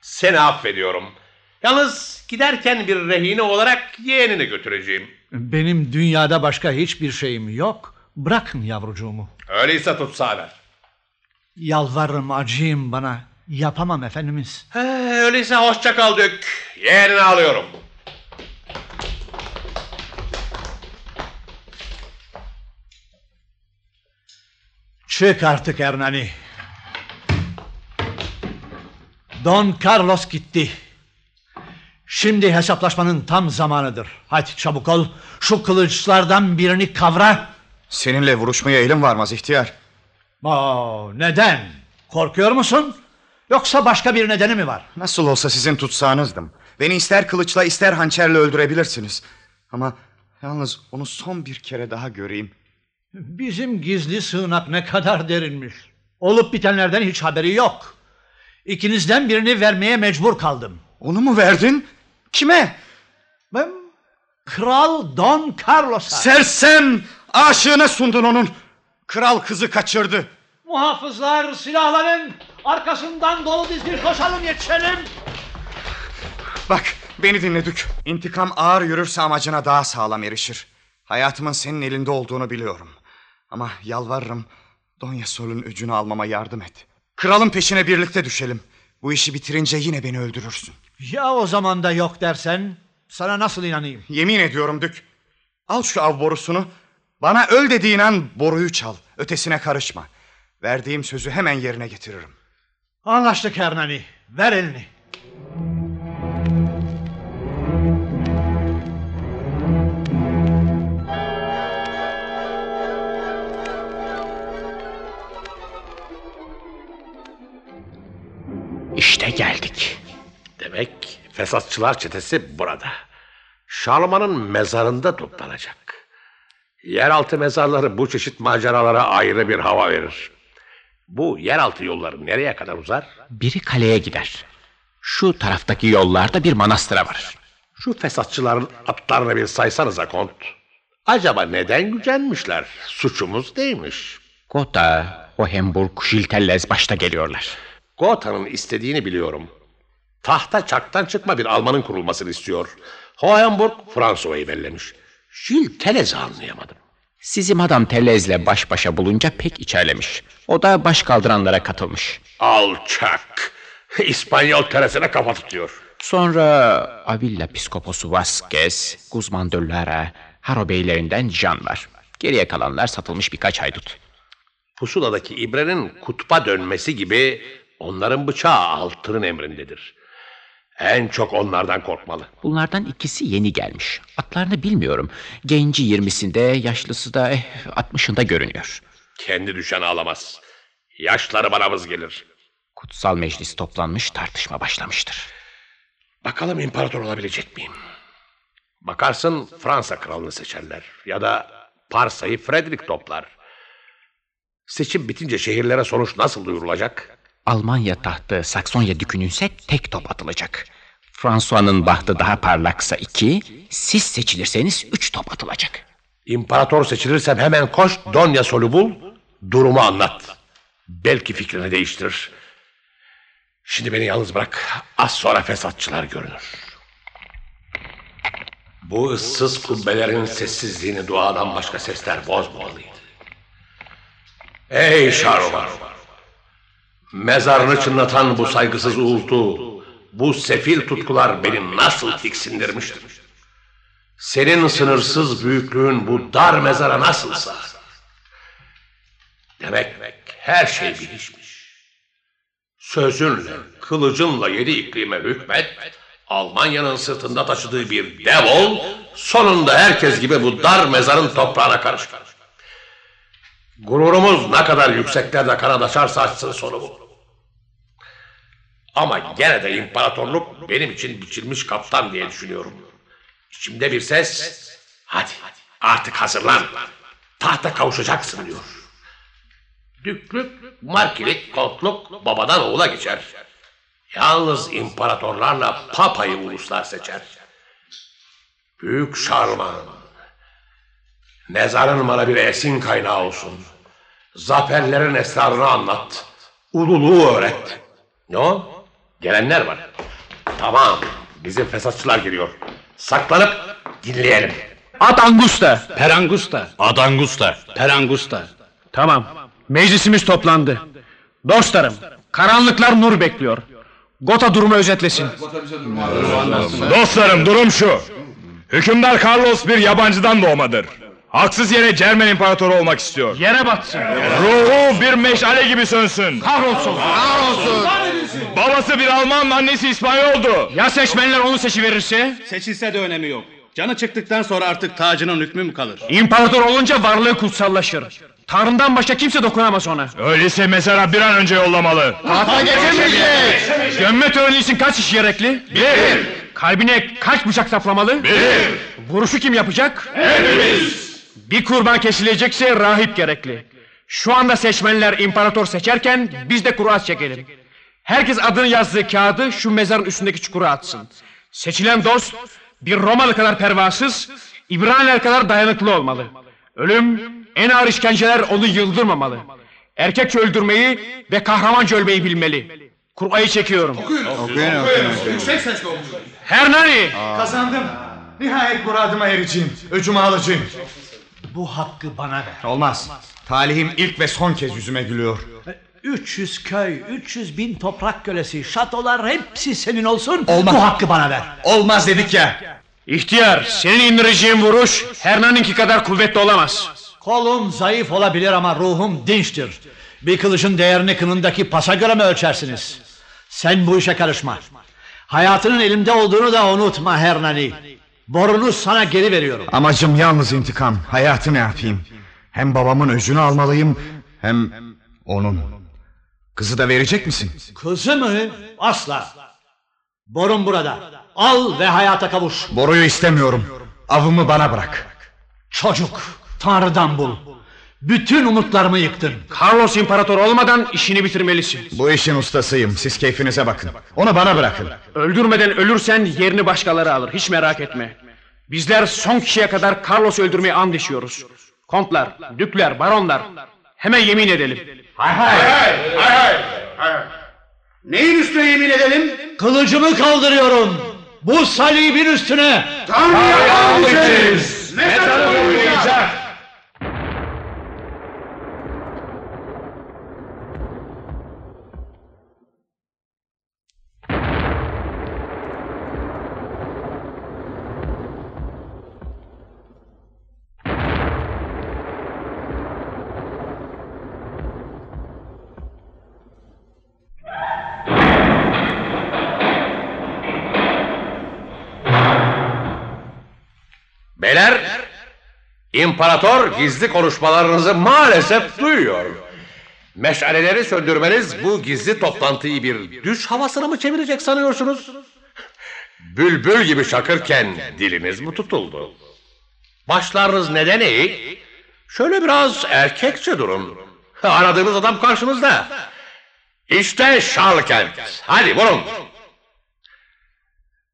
seni affediyorum. Yalnız giderken bir rehine olarak yeğenini götüreceğim. Benim dünyada başka hiçbir şeyim yok. Bırakın yavrucuğumu. Öyleyse tutsağı ver. Yalvarırım acıyım bana. Yapamam efendimiz. He, öyleyse hoşça kal. Yeğenini alıyorum. Çık artık Hernani. Don Carlos gitti. Şimdi hesaplaşmanın tam zamanıdır. Hadi çabuk ol. Şu kılıçlardan birini kavra. Seninle vuruşmaya elim varmaz ihtiyar. Aa, neden? Korkuyor musun? Yoksa başka bir nedeni mi var? Nasıl olsa sizin tutsağınızdım. Beni ister kılıçla ister hançerle öldürebilirsiniz. Ama yalnız onu son bir kere daha göreyim. Bizim gizli sığınak ne kadar derinmiş. Olup bitenlerden hiç haberi yok. İkinizden birini vermeye mecbur kaldım. Onu mu verdin? Kime? Ben Kral Don Carlos'a. Sersem! Aşığına sundun onun. Kral kızı kaçırdı. Muhafızlar silahlanın. Arkasından dolu dizgin koşalım yetişelim. Bak beni dinledik. İntikam ağır yürürse amacına daha sağlam erişir. Hayatımın senin elinde olduğunu biliyorum. Ama yalvarırım Donya Sol'un öcünü almama yardım et. Kralın peşine birlikte düşelim. Bu işi bitirince yine beni öldürürsün. Ya o zaman da yok dersen sana nasıl inanayım? Yemin ediyorum Dük. Al şu av borusunu. Bana öl dediğin an boruyu çal. Ötesine karışma. Verdiğim sözü hemen yerine getiririm. Anlaştık Hernani. Ver elini. İşte geldik. Demek fesatçılar çetesi burada. Şarman'ın mezarında toplanacak. Yeraltı mezarları bu çeşit maceralara ayrı bir hava verir. Bu yeraltı yolları nereye kadar uzar? Biri kaleye gider. Şu taraftaki yollarda bir manastıra varır. Şu fesatçıların atlarını bir saysanıza kont. Acaba neden gücenmişler? Suçumuz neymiş? Gotha, Hohenburg, Schiltellez başta geliyorlar. Gotha'nın istediğini biliyorum. Tahta çaktan çıkma bir Almanın kurulmasını istiyor. Hohenburg Fransa'yı bellemiş. Gilles Telez'i anlayamadım. Sizi Madam Telez'le baş başa bulunca pek içerlemiş. O da baş kaldıranlara katılmış. Alçak. İspanyol teresine kafa tutuyor. Sonra Avilla Piskoposu Vasquez, Guzman de Lara, Haro beylerinden Can var. Geriye kalanlar satılmış birkaç haydut. Pusuladaki ibrenin kutba dönmesi gibi onların bıçağı altının emrindedir. En çok onlardan korkmalı. Bunlardan ikisi yeni gelmiş. Atlarını bilmiyorum. Genci yirmisinde, yaşlısı da eh, altmışında görünüyor. Kendi düşen ağlamaz. Yaşları bana vız gelir. Kutsal meclis toplanmış, tartışma başlamıştır. Bakalım imparator olabilecek miyim? Bakarsın Fransa kralını seçerler. Ya da Parsa'yı Frederick toplar. Seçim bitince şehirlere sonuç nasıl duyurulacak? Almanya tahtı Saksonya dükününse tek top atılacak. François'nın bahtı daha parlaksa iki, siz seçilirseniz üç top atılacak. İmparator seçilirsem hemen koş Donya Sol'u bul, durumu anlat. Belki fikrini değiştirir. Şimdi beni yalnız bırak. Az sonra fesatçılar görünür. Bu ıssız kubbelerin sessizliğini duadan başka sesler bozmamalıydı. Ey Şarvan! Mezarını çınlatan bu saygısız uğultu, bu sefil tutkular beni nasıl tiksindirmiştir. Senin sınırsız büyüklüğün bu dar mezara nasıl sığar? Demek her şey bilişmiş. Sözünle, kılıcınla yedi iklime hükmet, Almanya'nın sırtında taşıdığı bir dev ol, sonunda herkes gibi bu dar mezarın toprağına karışır. Gururumuz ne kadar yükseklerde kanat açarsa açsın sonu bu. Ama gene de imparatorluk benim için biçilmiş kaptan diye düşünüyorum. İçimde bir ses, hadi artık hazırlan, tahta kavuşacaksın diyor. Düklük, markilik, kontluk babadan oğula geçer. Yalnız imparatorlarla papayı uluslar seçer. Büyük Şarman, mezarın bana bir esin kaynağı olsun. Zaferlerin esrarını anlat. Ululuğu öğret. Ne o? Gelenler var. Tamam, bizim fesatçılar geliyor. Saklanıp dinleyelim. Ad Angusta. Perangusta. Adangusta. Perangusta. Tamam. Meclisimiz toplandı. Dostlarım, karanlıklar nur bekliyor. Gota durumu özetlesin. Dostlarım durum şu. Hükümdar Carlos bir yabancıdan doğmadır. Haksız yere Cermen İmparatoru olmak istiyor. Yere batsın. Ruhu bir meşale gibi sönsün. Kahrolsun. Kahrolsun. Babası bir Alman, annesi İspanyoldu. Ya seçmenler onu seçiverirse? Seçilse de önemi yok. Canı çıktıktan sonra artık tacının hükmü mü kalır? İmparator olunca varlığı kutsallaşır. Tanrı'dan başka kimse dokunamaz ona. Öyleyse mezara bir an önce yollamalı. Tahta geçemeyecek. Gömme töreni için kaç iş gerekli? Bir. Kalbine kaç bıçak saplamalı? Bir. Vuruşu kim yapacak? Hepimiz. Bir kurban kesilecekse rahip gerekli. Şu anda seçmenler imparator seçerken biz de kura çekelim. Herkes adını yazdığı kağıdı şu mezarın üstündeki çukura atsın. Seçilen dost bir Romalı kadar pervasız, İbraniler kadar dayanıklı olmalı. Ölüm, en ağır işkenceler onu yıldırmamalı. Erkekçe öldürmeyi ve kahramanca ölmeyi bilmeli. Kur'ayı çekiyorum. Okuyun okuyun. Yüksek sesle okuyun. Hernani! Kazandım. Nihayet muradıma ereceğim. Öcümü alacağım. Bu hakkı bana ver. Olmaz. Talihim ilk ve son kez yüzüme gülüyor. 300 köy, 300 bin toprak kölesi, şatolar hepsi senin olsun. Olmaz. Bu hakkı bana ver. Olmaz dedik ya. İhtiyar, senin indireceğin vuruş Hernani'ninki kadar kuvvetli olamaz. Kolum zayıf olabilir ama ruhum dinçtir. Bir kılıcın değerini kınındaki pasa göre mi ölçersiniz? Sen bu işe karışma. Hayatının elimde olduğunu da unutma Hernani. Borunu sana geri veriyorum. Amacım yalnız intikam. Hayatı ne yapayım? Hem babamın öcünü almalıyım hem onun. Kızı da verecek misin? Kızı mı? Asla. Borun burada. Al ve hayata kavuş. Boruyu istemiyorum. Avımı bana bırak. Çocuk. Tanrı'dan bul. Bütün umutlarımı yıktın. Carlos imparator olmadan işini bitirmelisin. Bu işin ustasıyım. Siz keyfinize bakın. Onu bana bırakın. Öldürmeden ölürsen yerini başkaları alır. Hiç merak etme. Bizler son kişiye kadar Carlos öldürmeye and içiyoruz. Kontlar, dükler, baronlar. Hemen yemin edelim. Hay hay. Hay hay. hay. Neyin üstüne yemin edelim? Kılıcımı kaldırıyorum. Bu salibin üstüne. Tanrı'ya and içeriz. Mezarı koruyacak. Beyler, imparator gizli konuşmalarınızı maalesef duyuyor. Meşaleleri söndürmeniz bu gizli toplantıyı bir düş havasına mı çevirecek sanıyorsunuz? Bülbül gibi şakırken diliniz mi tutuldu? Başlarınız neden eğik? Şöyle biraz erkekçe durun. Aradığınız adam karşınızda. İşte Şarlkent. Hadi vurun.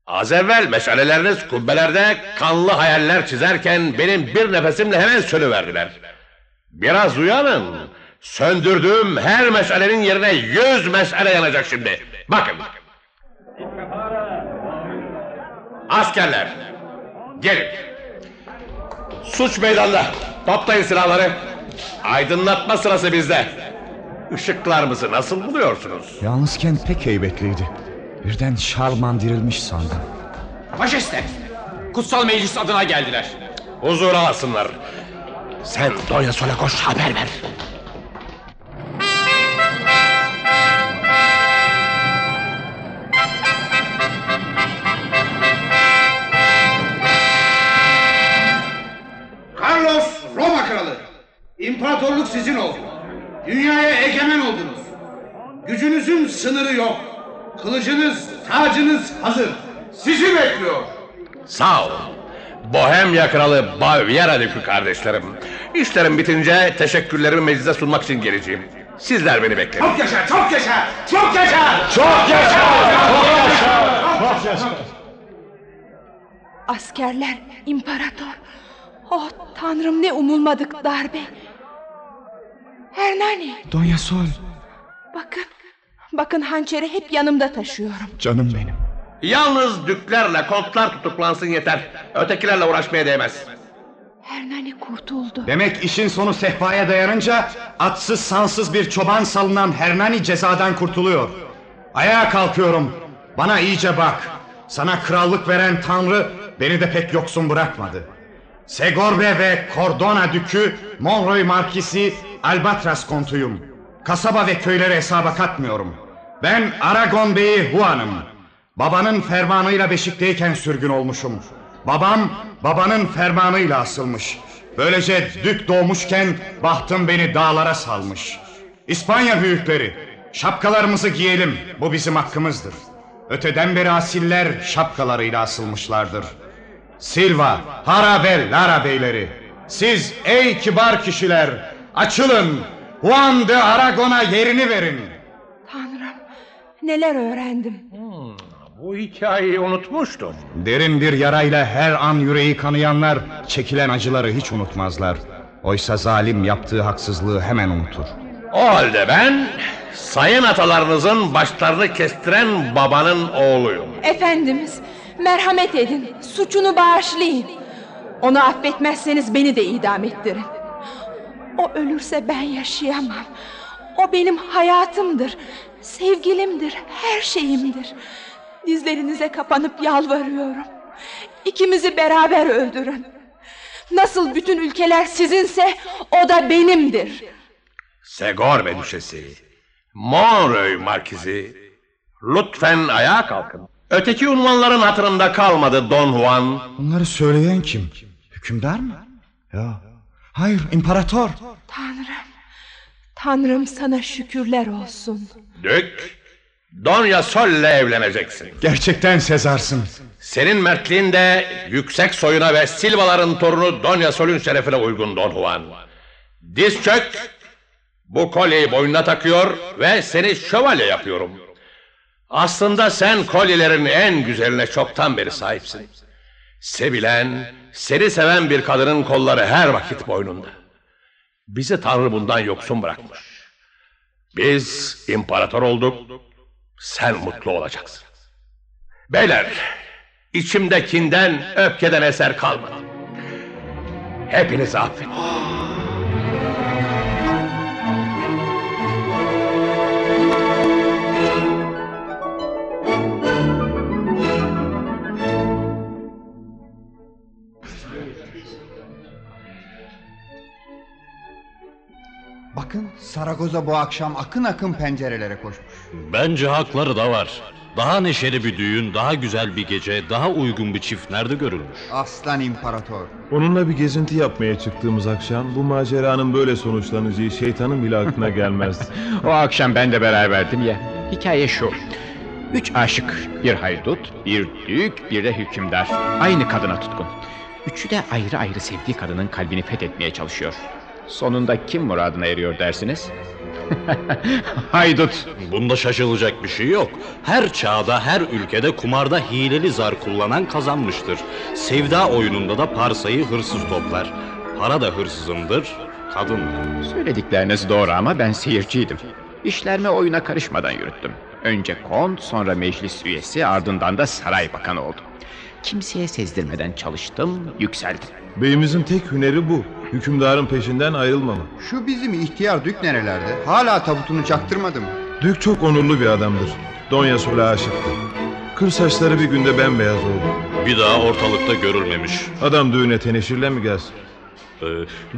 Az evvel meşaleleriniz kubbelerde kanlı hayaller çizerken benim bir nefesimle hemen sönüverdiler. Biraz uyanın. Söndürdüğüm her meşalenin yerine yüz meşale yanacak şimdi. Bakın. Askerler. Gelin. Suç meydanda. Toplayın silahları. Aydınlatma sırası bizde. Işıklarımızı nasıl buluyorsunuz? Yalnızken pek heybetliydi. Birden Şarlman dirilmiş sandım. Majeste, kutsal meclis adına geldiler. Huzura alsınlar. Sen Donya Sol'a koş haber ver. Carlos Roma kralı. İmparatorluk sizin oldu. Dünyaya egemen oldunuz. Gücünüzün sınırı yok. Kılıcınız, tacınız hazır. Sizi bekliyor. Sağ olun. Bohemya kralı Baviera Dükü kardeşlerim. İşlerim bitince teşekkürlerimi meclise sunmak için geleceğim. Sizler beni bekleyin. Çok yaşa, çok yaşa, çok yaşa. Çok yaşa! Çok yaşa. Askerler, imparator. Oh tanrım ne umulmadık darbe. Hernani, Donya Sol, bakın. Bakın hançeri hep yanımda taşıyorum. canım benim. Yalnız düklerle kontlar tutuklansın yeter. Ötekilerle uğraşmaya değmez. Hernani kurtuldu. Demek işin sonu sehpaya dayanınca atsız sansız bir çoban salınan Hernani cezadan kurtuluyor. Ayağa kalkıyorum. Bana iyice bak. Sana krallık veren Tanrı beni de pek yoksun bırakmadı. Segorbe ve Cordona Dükü, Monroy Markisi, Albatras kontuyum. Kasaba ve köyleri hesaba katmıyorum. Ben Aragon Bey'i Huan'ım. Babanın fermanıyla Beşik'teyken sürgün olmuşum. Babam babanın fermanıyla asılmış. Böylece dük doğmuşken bahtım beni dağlara salmış. İspanya büyükleri, şapkalarımızı giyelim. Bu bizim hakkımızdır. Öteden beri asiller şapkalarıyla asılmışlardır. Silva, Harabel, Lara beyleri. Siz ey kibar kişiler açılın. Juan de Aragon'a yerini verin. Neler öğrendim. Bu hikayeyi unutmuştum. Derin bir yarayla her an yüreği kanayanlar çekilen acıları hiç unutmazlar. Oysa zalim yaptığı haksızlığı hemen unutur. O halde ben sayın atalarınızın başlarını kestiren babanın oğluyum. Efendimiz merhamet edin. Suçunu bağışlayın. Onu affetmezseniz beni de idam ettirin. O ölürse ben yaşayamam. O benim hayatımdır. Sevgilimdir. Her şeyimdir. Dizlerinize kapanıp yalvarıyorum. İkimizi beraber öldürün. Nasıl bütün ülkeler sizinse o da benimdir. Segorbe düşesi, Monroy markizi, lütfen ayağa kalkın. Öteki unvanların hatırında kalmadı Don Juan. Bunları söyleyen kim? Hükümdar mı? Ya. Hayır, imparator. Tanrım, Tanrım sana şükürler olsun. Dük, Donya Sol'le evleneceksin. Gerçekten Sezarsın. Senin mertliğin de yüksek soyuna ve Silvaların torunu Donya Sol'ün şerefine uygun Don Juan. Diz çök, bu kolyeyi boynuna takıyor ve seni şövalye yapıyorum. Aslında sen kolyelerin en güzeline çoktan beri sahipsin. Sevilen, seni seven bir kadının kolları her vakit boynunda. Bizi Tanrı bundan yoksun bırakmış. Biz imparator olduk, sen mutlu olacaksın. Beyler, içimde kinden, öfkeden eser kalmadı. Hepinizi affet. Bakın Saragoza bu akşam akın akın pencerelere koşmuş. Bence hakları da var. Daha neşeli bir düğün, daha güzel bir gece, daha uygun bir çift nerede görülmüş? Aslan imparator. Onunla bir gezinti yapmaya çıktığımız akşam bu maceranın böyle sonuçlanacağı şeytanın bile aklına gelmezdi. o akşam ben de beraberdim ya. Hikaye şu. Üç aşık, bir haydut, bir dük, bir de hükümdar. Aynı kadına tutkun. Üçü de ayrı ayrı sevdiği kadının kalbini fethetmeye çalışıyor. Sonunda kim muradına eriyor dersiniz? Haydut. Bunda şaşılacak bir şey yok. Her çağda, her ülkede kumarda hileli zar kullanan kazanmıştır. Sevda oyununda da parsayı hırsız toplar. Para da hırsızındır, kadın da. Söyledikleriniz doğru ama ben seyirciydim. İşlerimi oyuna karışmadan yürüttüm. Önce kont, sonra meclis üyesi, ardından da saray bakanı oldum. Kimseye sezdirmeden çalıştım, yükseldim. Beyimizin tek hüneri bu. Hükümdarın peşinden ayrılmama. Şu bizim ihtiyar dük nerelerde? Hala tabutunu çaktırmadı mı? Dük çok onurlu bir adamdır. Donya Sol'a aşıktı. Kır saçları bir günde bembeyaz oldu. Bir daha ortalıkta görülmemiş. Adam düğüne teneşirle mi gelsin? Ee,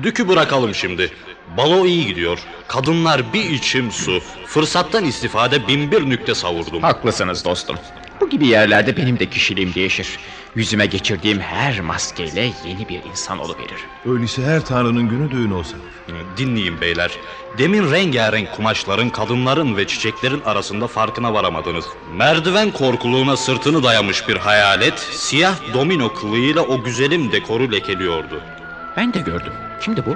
dükü bırakalım şimdi. Balo iyi gidiyor. Kadınlar bir içim su. Fırsattan istifade bin bir nükte savurdum. Haklısınız dostum. Bu gibi yerlerde benim de kişiliğim değişir. Yüzüme geçirdiğim her maskeyle yeni bir insan oluverir. Öyleyse her tanrının günü düğün olsa. Dinleyin beyler. Demin rengarenk kumaşların, kadınların ve çiçeklerin arasında farkına varamadınız. Merdiven korkuluğuna sırtını dayamış bir hayalet, siyah domino kılığıyla o güzelim dekoru lekeliyordu. Ben de gördüm. Kimdi bu?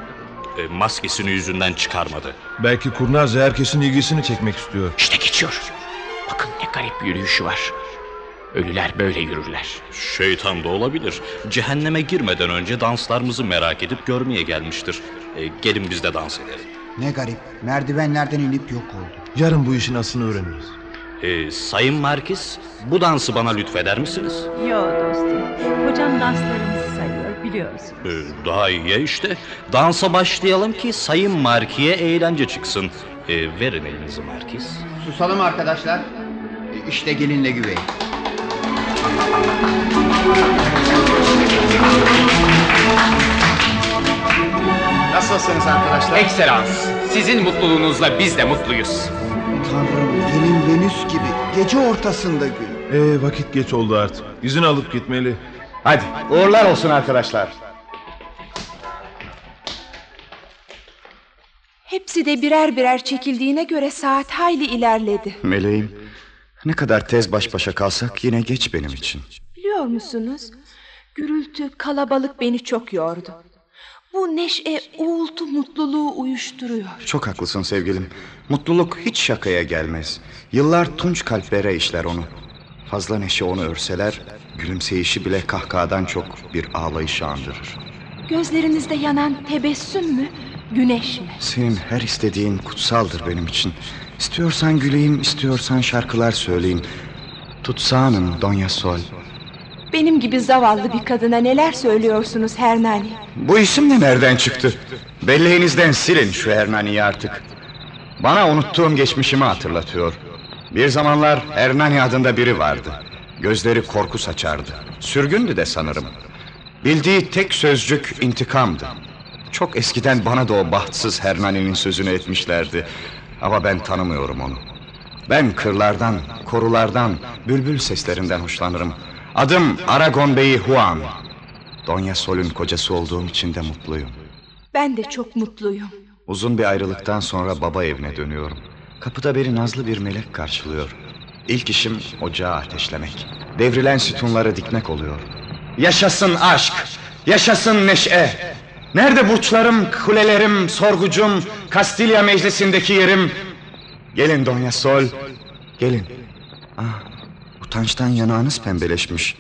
E, maskesini yüzünden çıkarmadı. Belki kurnazca herkesin ilgisini çekmek istiyor. İşte geçiyor. Bakın ne garip bir yürüyüşü var. Ölüler böyle yürürler. Şeytan da olabilir. Cehenneme girmeden önce danslarımızı merak edip görmeye gelmiştir. E, gelin biz de dans edelim. Ne garip. Merdivenlerden inip yok oldu. Yarın bu işin aslını öğreniriz. E, Sayın Markis, bu dansı bana lütfeder misiniz? Yo dostum. Hocam danslarımızı sayıyor biliyorsun. E, daha iyi ya işte. Dansa başlayalım ki Sayın Marki'ye eğlence çıksın. E, verin elinizi Markis. Susalım arkadaşlar. İşte gelinle güvey. Nasılsınız arkadaşlar? Ekselans. Sizin mutluluğunuzla biz de mutluyuz. Tanrım gelin Venüs gibi. Gece ortasında gün. Ee, vakit geç oldu artık. İzin alıp gitmeli. Hadi uğurlar olsun arkadaşlar. Hepsi de birer birer çekildiğine göre saat hayli ilerledi. Meleğim ne kadar tez baş başa kalsak yine geç benim için. Biliyor musunuz? Gürültü, kalabalık beni çok yordu. Bu neşe, uğultu mutluluğu uyuşturuyor. Çok haklısın sevgilim. Mutluluk hiç şakaya gelmez. Yıllar tunç kalplere işler onu. Fazla neşe onu örseler, gülümseyişi bile kahkahadan çok bir ağlayışı andırır. Gözlerinizde yanan tebessüm mü, güneş mi? Senin her istediğin kutsaldır benim için. İstiyorsan güleyim, istiyorsan şarkılar söyleyeyim. Tutsağınım Donya Sol. Benim gibi zavallı bir kadına neler söylüyorsunuz Hernani? Bu isim de nereden çıktı? Belleğinizden silin şu Hernani'yi artık. Bana unuttuğum geçmişimi hatırlatıyor. Bir zamanlar Hernani adında biri vardı. Gözleri korku saçardı. Sürgündü de sanırım. Bildiği tek sözcük intikamdı. Çok eskiden bana da o bahtsız Hernani'nin sözünü etmişlerdi. Ama ben tanımıyorum onu. Ben kırlardan, korulardan, bülbül seslerinden hoşlanırım. Adım Aragon Bey Juan. Donya Sol'ün kocası olduğum için de mutluyum. Ben de çok mutluyum. Uzun bir ayrılıktan sonra baba evine dönüyorum. Kapıda beni nazlı bir melek karşılıyor. İlk işim ocağı ateşlemek. Devrilen sütunları dikmek oluyor. Yaşasın aşk, yaşasın neşe. Nerede burçlarım, kulelerim, sorgucum, Kastilya meclisindeki yerim? Gelin Donya Sol, gelin. Ah, utançtan yanağınız pembeleşmiş.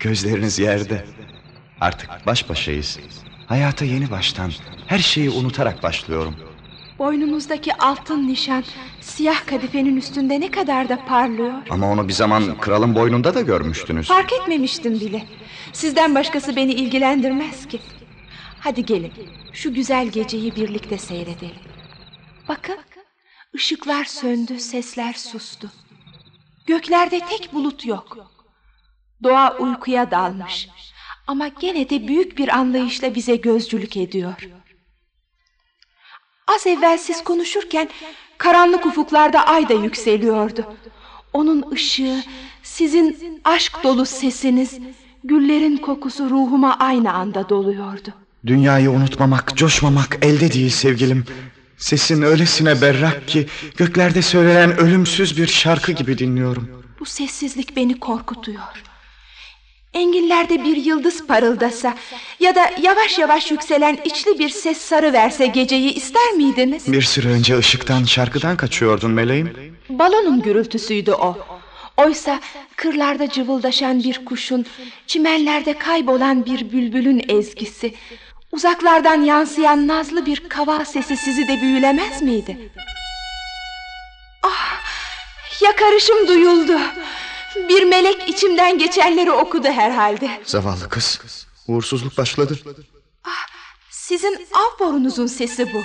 Gözleriniz yerde. Artık baş başayız. Hayata yeni baştan, her şeyi unutarak başlıyorum. Boynumuzdaki altın nişan siyah kadifenin üstünde ne kadar da parlıyor. Ama onu bir zaman kralın boynunda da görmüştünüz. Fark etmemiştim bile. Sizden başkası beni ilgilendirmez ki. Hadi gelin şu güzel geceyi birlikte seyredelim. Bakın ışıklar söndü sesler sustu. Göklerde tek bulut yok. Doğa uykuya dalmış. Ama gene de büyük bir anlayışla bize gözcülük ediyor. Az evvel siz konuşurken karanlık ufuklarda ay da yükseliyordu. Onun ışığı, sizin aşk dolu sesiniz, güllerin kokusu ruhuma aynı anda doluyordu. Dünyayı unutmamak, coşmamak elde değil sevgilim. Sesin öylesine berrak ki göklerde söylenen ölümsüz bir şarkı gibi dinliyorum. Bu sessizlik beni korkutuyor. Enginlerde bir yıldız parıldasa ya da yavaş yavaş yükselen içli bir ses sarı verse geceyi ister miydiniz? Bir süre önce ışıktan, şarkıdan kaçıyordun meleğim. Balonun gürültüsüydü o. Oysa kırlarda cıvıldaşan bir kuşun, çimenlerde kaybolan bir bülbülün ezgisi, uzaklardan yansıyan nazlı bir kava sesi sizi de büyülemez miydi? Ah, yakarışım duyuldu. Bir melek içimden geçenleri okudu herhalde. Zavallı kız. Uğursuzluk başladı. Sizin av borunuzun sesi bu.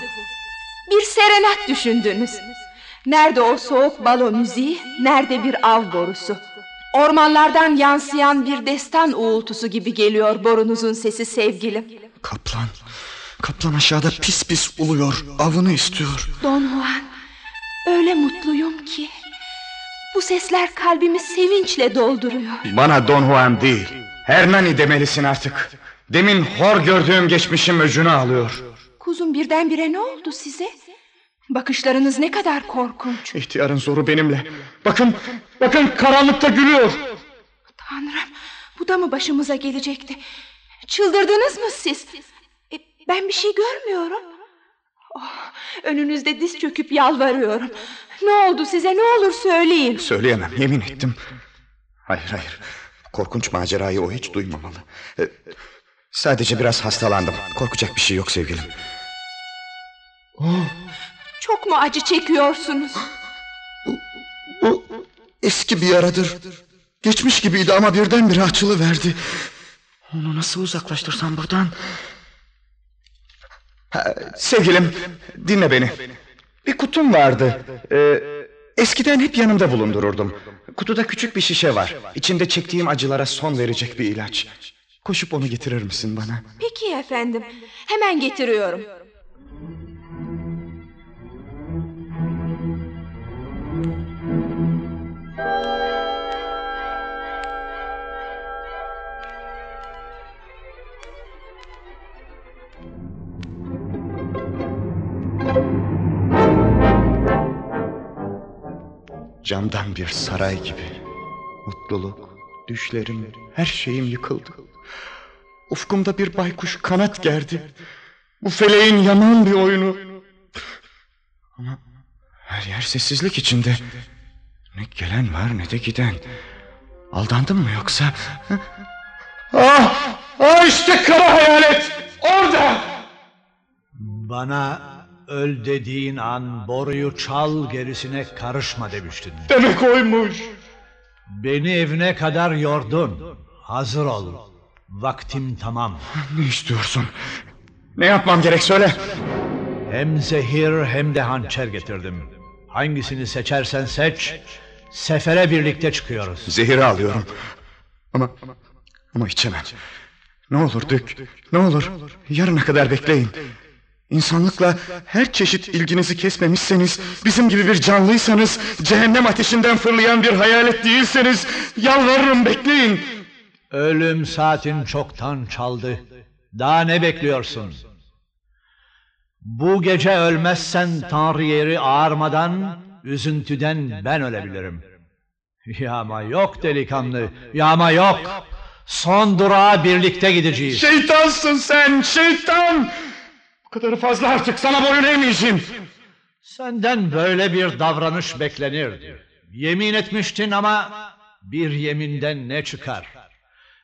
Bir serenat düşündünüz. Nerede o soğuk balo müziği, nerede bir av borusu. Ormanlardan yansıyan bir destan uğultusu gibi geliyor borunuzun sesi sevgilim. Kaplan. Kaplan aşağıda pis pis uluyor. Avını istiyor. Don Juan, öyle mutluyum ki. Bu sesler kalbimi sevinçle dolduruyor. Bana Don Juan değil, Hernani demelisin artık. Demin hor gördüğüm geçmişim öcünü alıyor. Kuzum birdenbire ne oldu size? Bakışlarınız ne kadar korkunç. İhtiyarın zoru benimle. Bakın, bakın karanlıkta gülüyor. Tanrım, bu da mı başımıza gelecekti? Çıldırdınız mı siz? E, ben bir şey görmüyorum. Oh, önünüzde diz çöküp yalvarıyorum. Ne oldu size ne olur söyleyin. Söyleyemem yemin ettim. Hayır hayır. Korkunç macerayı o hiç duymamalı. Ee, sadece biraz hastalandım. Korkacak bir şey yok sevgilim. Çok mu acı çekiyorsunuz? Eski bir yaradır. Geçmiş gibiydi ama birdenbire açılıverdi. Onu nasıl uzaklaştırsam buradan? Ha, sevgilim dinle beni. Bir kutum vardı. Ee, eskiden hep yanımda bulundururdum. Kutuda küçük bir şişe var. İçinde çektiğim acılara son verecek bir ilaç. Koşup onu getirir misin bana? Peki efendim. Hemen getiriyorum. Camdan bir saray gibi. Mutluluk, düşlerim, her şeyim yıkıldı. Ufkumda bir baykuş kanat gerdi. Bu feleğin yaman bir oyunu. Ama her yer sessizlik içinde. Ne gelen var ne de giden. Aldandım mı yoksa? Ah, ah işte kara hayalet. Orada. Bana öl dediğin an boruyu çal gerisine karışma demiştin. Demek oymuş. Beni evine kadar yordun. Hazır ol. Vaktim tamam. Ne istiyorsun? Ne yapmam gerek söyle. Hem zehir hem de hançer getirdim. Hangisini seçersen seç. Sefere birlikte çıkıyoruz. Zehiri alıyorum. Ama ama içemem. Ne olur dök. Ne olur. Yarına kadar bekleyin. İnsanlıkla her çeşit ilginizi kesmemişseniz, bizim gibi bir canlıysanız, cehennem ateşinden fırlayan bir hayalet değilseniz, yalvarırım bekleyin. Ölüm saatin çoktan çaldı. Daha ne bekliyorsun? Bu gece ölmezsen Tanrı yeri ağarmadan, üzüntüden ben ölebilirim. Yağma yok delikanlı, yağma yok. Son durağa birlikte gideceğiz. Şeytansın sen, şeytan. Bu kadarı fazla artık, sana boyun eğmeyeceğim. Senden böyle bir davranış beklenirdi. Yemin etmiştin ama bir yeminden ne çıkar?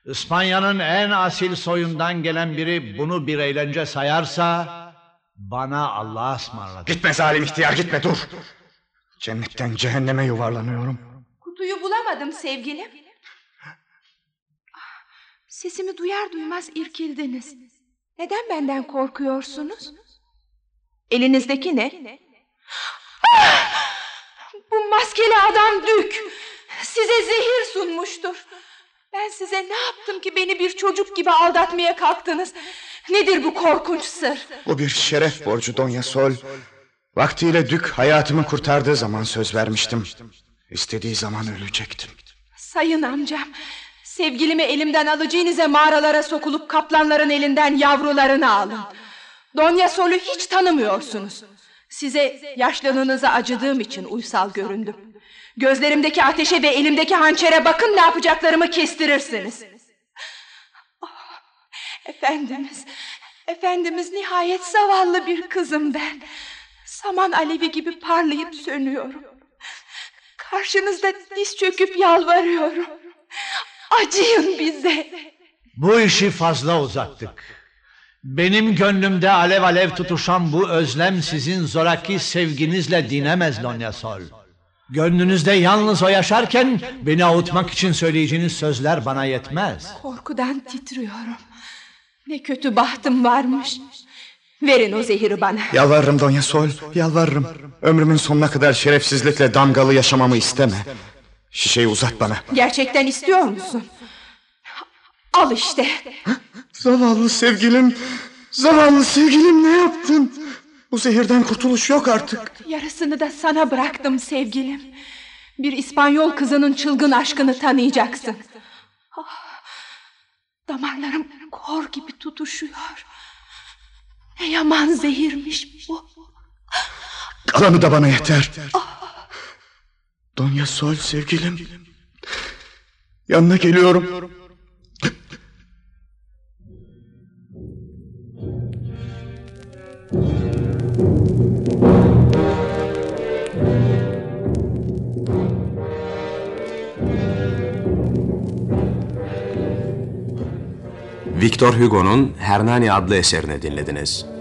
İspanya'nın en asil soyundan gelen biri bunu bir eğlence sayarsa bana Allah'a ısmarladı. Gitme zalim ihtiyar gitme dur. Cennetten cehenneme yuvarlanıyorum. Kutuyu bulamadım sevgilim. Sesimi duyar duymaz irkildiniz. Neden benden korkuyorsunuz? Elinizdeki ne? Ah! Bu maskeli adam Dük. Size zehir sunmuştur. Ben size ne yaptım ki beni bir çocuk gibi aldatmaya kalktınız? Nedir bu korkunç sır? Bu bir şeref borcu Donya Sol. Vaktiyle Dük hayatımı kurtardığı zaman söz vermiştim. İstediği zaman ölecektim. Sayın amcam. Sevgilimi elimden alacağınıza mağaralara sokulup kaplanların elinden yavrularını alın. Donya Sol'u hiç tanımıyorsunuz. Size yaşlılığınıza acıdığım için uysal göründüm. Gözlerimdeki ateşe ve elimdeki hançere bakın ne yapacaklarımı kestirirsiniz. Ah, Efendimiz, Efendimiz nihayet zavallı bir kızım ben. Saman alevi gibi parlayıp sönüyorum. Karşınızda diz çöküp yalvarıyorum. Acıyın bize. Bu işi fazla uzattık. Benim gönlümde alev alev tutuşan bu özlem sizin zoraki sevginizle dinemez Donya Sol. Gönlünüzde yalnız o yaşarken beni avutmak için söyleyeceğiniz sözler bana yetmez. Korkudan titriyorum. Ne kötü bahtım varmış. Verin o zehiri bana. Yalvarırım Donya Sol, yalvarırım. Ömrümün sonuna kadar şerefsizlikle damgalı yaşamamı isteme. Şişeyi uzat bana. Gerçekten istiyor musun? Al işte. Zavallı sevgilim, zavallı sevgilim ne yaptın? Bu zehirden kurtuluş yok artık. Yarısını da sana bıraktım sevgilim. Bir İspanyol kızının çılgın aşkını tanıyacaksın. Ah, damarlarım kor gibi tutuşuyor. Ne yaman zehirmiş bu. Kalanı da bana yeter. Donya Sol sevgilim. Yanına geliyorum. Victor Hugo'nun Hernani adlı eserini dinlediniz.